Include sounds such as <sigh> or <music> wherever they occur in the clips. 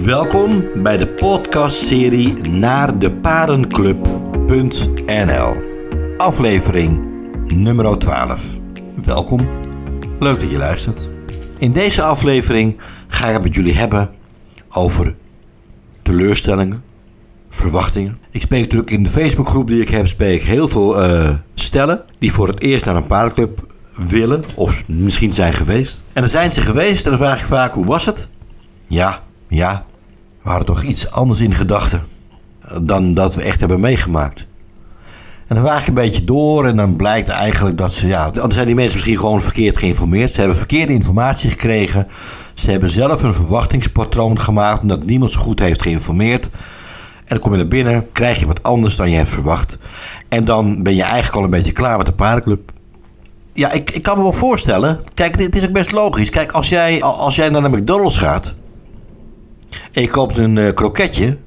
Welkom bij de podcastserie naar de paardenclub.nl. Aflevering nummer 12. Welkom, leuk dat je luistert. In deze aflevering ga ik het met jullie hebben over teleurstellingen, verwachtingen. Ik spreek natuurlijk in de Facebookgroep die ik heb, spreek heel veel eh, stellen die voor het eerst naar een paardenclub willen of misschien zijn geweest. En dan zijn ze geweest en dan vraag ik vaak hoe was het? Ja, ja, we hadden toch iets anders in gedachten dan dat we echt hebben meegemaakt. En dan waag je een beetje door en dan blijkt eigenlijk dat ze, ja, dan zijn die mensen misschien gewoon verkeerd geïnformeerd. Ze hebben verkeerde informatie gekregen. Ze hebben zelf een verwachtingspatroon gemaakt omdat niemand zo goed heeft geïnformeerd. En dan kom je naar binnen, krijg je wat anders dan je hebt verwacht. En dan ben je eigenlijk al een beetje klaar met de paardenclub. Ja, ik, ik kan me wel voorstellen. Kijk, het is ook best logisch. Kijk, als jij, als jij naar de McDonald's gaat en je koopt een uh, kroketje,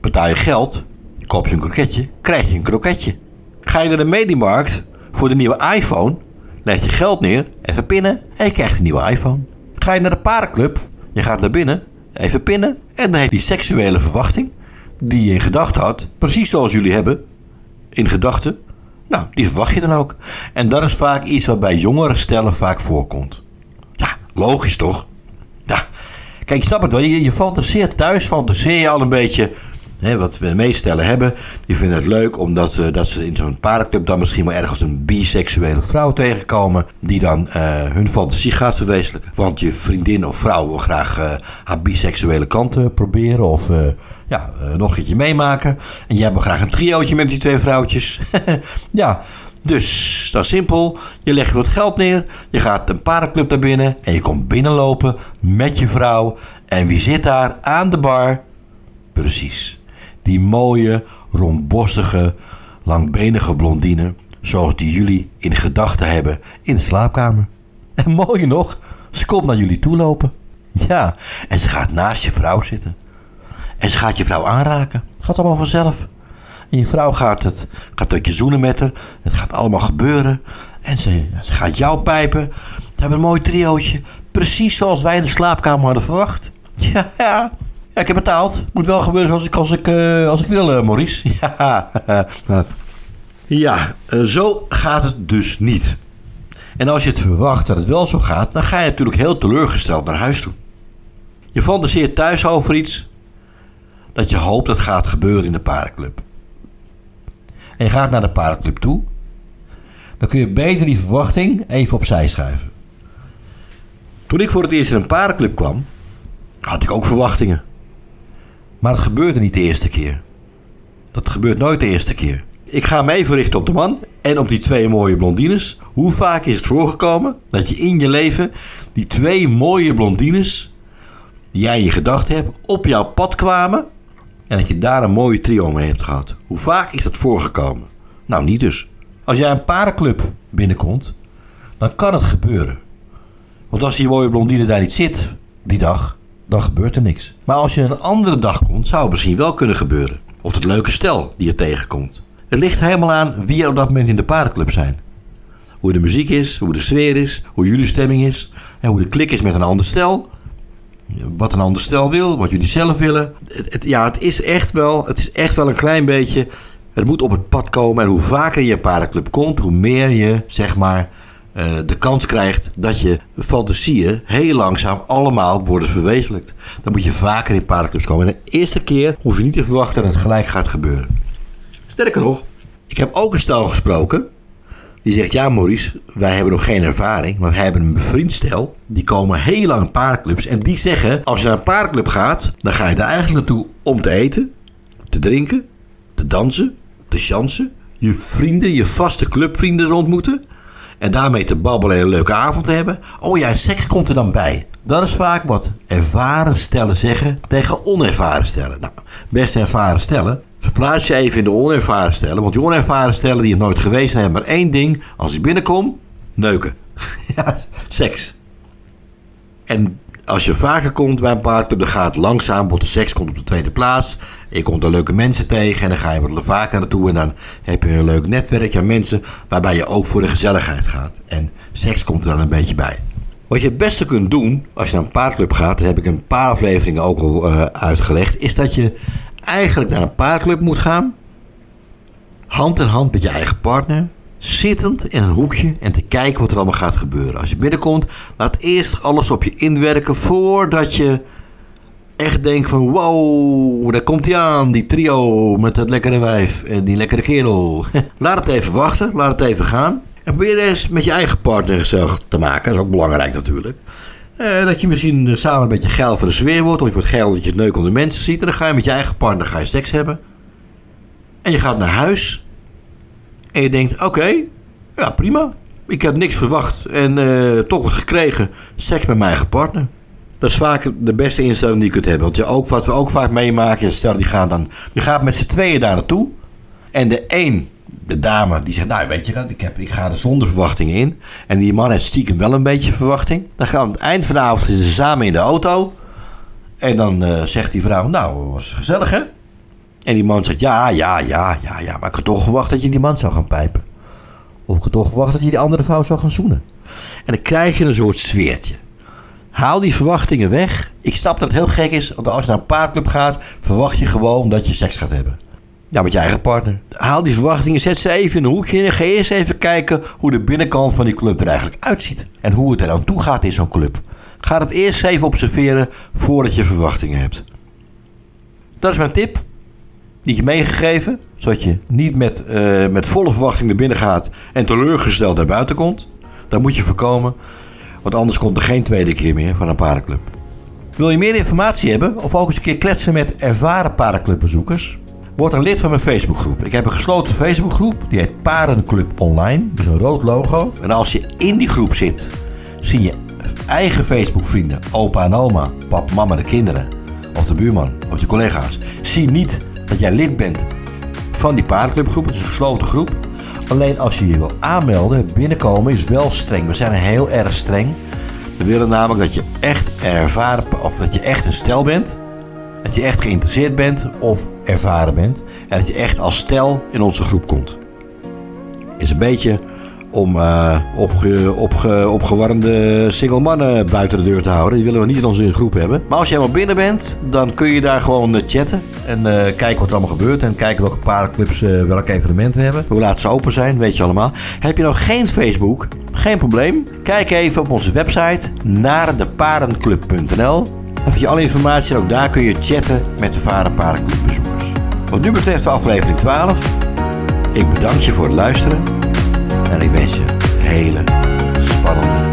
betaal je geld, koop je een kroketje, krijg je een kroketje. Ga je naar de Medimarkt voor de nieuwe iPhone, leg je geld neer, even pinnen en je krijgt een nieuwe iPhone. Ga je naar de parenclub, je gaat naar binnen, even pinnen en dan heb je die seksuele verwachting die je in gedachten had, precies zoals jullie hebben, in gedachten. Nou, die verwacht je dan ook. En dat is vaak iets wat bij jongere stellen vaak voorkomt. Ja, logisch toch? Ja, Kijk, je snapt het wel. Je, je fantaseert thuis, fantaseer je al een beetje. Hè, wat we de meeste stellen hebben. Die vinden het leuk omdat uh, dat ze in zo'n paardenclub dan misschien wel ergens een biseksuele vrouw tegenkomen. Die dan uh, hun fantasie gaat verwezenlijken. Want je vriendin of vrouw wil graag uh, haar biseksuele kant proberen. Of ja, nog eentje meemaken. En jij hebt graag een triootje met die twee vrouwtjes. <laughs> ja, dus dat is simpel. Je legt wat geld neer, je gaat een paardenclub naar binnen en je komt binnenlopen met je vrouw. En wie zit daar aan de bar? Precies, die mooie, rondbossige, langbenige blondine, zoals die jullie in gedachten hebben in de slaapkamer. En mooie nog, ze komt naar jullie toe lopen. Ja, en ze gaat naast je vrouw zitten. En ze gaat je vrouw aanraken. Gaat allemaal vanzelf. En je vrouw gaat, het, gaat uit je zoenen met haar. Het gaat allemaal gebeuren. En ze, gaat jou pijpen. We hebben een mooi triootje. Precies zoals wij in de slaapkamer hadden verwacht. <laughs> Ja, ja. Ja, ik heb betaald. Moet wel gebeuren zoals ik, als ik, uh, als ik wil, uh, Maurice. <laughs> Ja, ja uh, zo gaat het dus niet. En als je het verwacht dat het wel zo gaat, dan ga je natuurlijk heel teleurgesteld naar huis toe. Je fantaseert thuis over iets dat je hoopt dat gaat gebeuren in de paardenclub en je gaat naar de paardenclub toe, dan kun je beter die verwachting even opzij schuiven. Toen ik voor het eerst in een paardenclub kwam, had ik ook verwachtingen. Maar het gebeurde niet de eerste keer. Dat gebeurt nooit de eerste keer. Ik ga me even richten op de man en op die twee mooie blondines. Hoe vaak is het voorgekomen dat je in je leven die twee mooie blondines, die jij in je gedachten hebt, op jouw pad kwamen en dat je daar een mooie trio mee hebt gehad. Hoe vaak is dat voorgekomen? Nou, niet dus. Als jij een parenclub binnenkomt, dan kan het gebeuren. Want als die mooie blondine daar niet zit, die dag, dan gebeurt er niks. Maar als je een andere dag komt, zou het misschien wel kunnen gebeuren. Of het leuke stel die je tegenkomt. Het ligt helemaal aan wie er op dat moment in de parenclub zijn. Hoe de muziek is, hoe de sfeer is, hoe jullie stemming is. En hoe de klik is met een ander stel wat een ander stel wil, wat jullie zelf willen. Het, ja, het is, echt wel, het is echt wel een klein beetje. Het moet op het pad komen. En hoe vaker je een paardenclub komt, hoe meer je zeg maar uh, de kans krijgt dat je fantasieën heel langzaam allemaal worden verwezenlijkt. Dan moet je vaker in paardenclubs komen. En de eerste keer hoef je niet te verwachten dat het gelijk gaat gebeuren. Sterker nog, ik heb ook een stel gesproken die zegt, ja Maurice, wij hebben nog geen ervaring, maar wij hebben een bevriend stel. Die komen heel lang paardclubs en die zeggen, als je naar een paardclub gaat, dan ga je daar eigenlijk naartoe om te eten, te drinken, te dansen, te chansen, je vrienden, je vaste clubvrienden te ontmoeten. En daarmee te babbelen en een leuke avond te hebben. Oh ja, en seks komt er dan bij. Dat is vaak wat ervaren stellen zeggen tegen onervaren stellen. Nou, best ervaren stellen Verplaats je even in de onervaren stellen. Want die onervaren stellen die het nooit geweest zijn, hebben maar één ding. Als ik binnenkom, neuken. <laughs> ja, seks. En als je vaker komt bij een paardclub, dan gaat het langzaam, wordt de seks komt op de tweede plaats. Je komt er leuke mensen tegen en dan ga je wat vaker naartoe. En dan heb je een leuk netwerk aan mensen waarbij je ook voor de gezelligheid gaat. En seks komt er dan een beetje bij. Wat je het beste kunt doen als je naar een paardclub gaat, dat heb ik een paar afleveringen ook al uh, uitgelegd, is dat je eigenlijk naar een paardclub moet gaan, hand in hand met je eigen partner, zittend in een hoekje en te kijken wat er allemaal gaat gebeuren. Als je binnenkomt, laat eerst alles op je inwerken voordat je echt denkt van wow, daar komt hij aan, die trio met dat lekkere wijf en die lekkere kerel. <laughs> laat het even wachten, laat het even gaan. En probeer eens met je eigen partner gezellig te maken. Dat is ook belangrijk natuurlijk. Eh, dat je misschien eh, samen een beetje geil voor de sfeer wordt. Of je wordt geil dat je het leuk om de mensen ziet. En dan ga je met je eigen partner ga je seks hebben. En je gaat naar huis. En je denkt, oké, ja prima. Ik heb niks verwacht en uh, toch gekregen seks met mijn eigen partner. Dat is vaak de beste instelling die je kunt hebben. Want je ook, wat we ook vaak meemaken, stel die gaan dan, je gaat met z'n tweeën daar naartoe. En de een de dame die zegt, nou weet je, ik, heb, ik ga er zonder verwachtingen in. En die man heeft stiekem wel een beetje verwachting. Dan gaan we aan het eind van de avond zitten ze samen in de auto. En dan uh, zegt die vrouw, nou, was gezellig hè? En die man zegt, ja, ja, ja, ja, ja, maar ik had toch verwacht dat je die man zou gaan pijpen. Of ik had toch verwacht dat je die andere vrouw zou gaan zoenen. En dan krijg je een soort sfeertje. Haal die verwachtingen weg. Ik snap dat het heel gek is, want als je naar een paardclub gaat, verwacht je gewoon dat je seks gaat hebben. Ja, met je eigen partner. Haal die verwachtingen, zet ze even in een hoekje en ga eerst even kijken hoe de binnenkant van die club er eigenlijk uitziet. En hoe het er aan toe gaat in zo'n club. Ga het eerst even observeren voordat je verwachtingen hebt. Dat is mijn tip. Die je meegegeven, zodat je niet met, uh, met volle verwachting naar binnen gaat en teleurgesteld naar buiten komt. Dat moet je voorkomen, want anders komt er geen tweede keer meer van een paardenclub. Wil je meer informatie hebben of ook eens een keer kletsen met ervaren paardenclubbezoekers? Word een lid van mijn Facebookgroep. Ik heb een gesloten Facebookgroep. Die heet Parenclub Online. Dus een rood logo. En als je in die groep zit, zie je eigen Facebook-vrienden. Opa en oma, pap, mama, de kinderen. Of de buurman, of je collega's. Zie niet dat jij lid bent van die paardenclubgroep. Het is een gesloten groep. Alleen als je je wil aanmelden, binnenkomen is wel streng. We zijn heel erg streng. We willen namelijk dat je echt ervaren, of dat je echt een stel bent dat je echt geïnteresseerd bent of ervaren bent. En dat je echt als stel in onze groep komt. Is een beetje om uh, opge, opge, opgewarmde single mannen buiten de deur te houden. Die willen we niet in onze groep hebben. Maar als je helemaal binnen bent, dan kun je daar gewoon uh, chatten. En uh, kijken wat er allemaal gebeurt. En kijken welke paardenclubs welke evenementen hebben. Hoe laat ze open zijn, weet je allemaal. Heb je nog geen Facebook? Geen probleem. Kijk even op onze website naar deparenclub.nl dan vind je alle informatie en ook daar kun je chatten met de Varenpaardenclubbezoekers. Wat nu betreft de aflevering 12. Ik bedank je voor het luisteren en ik wens je hele spannende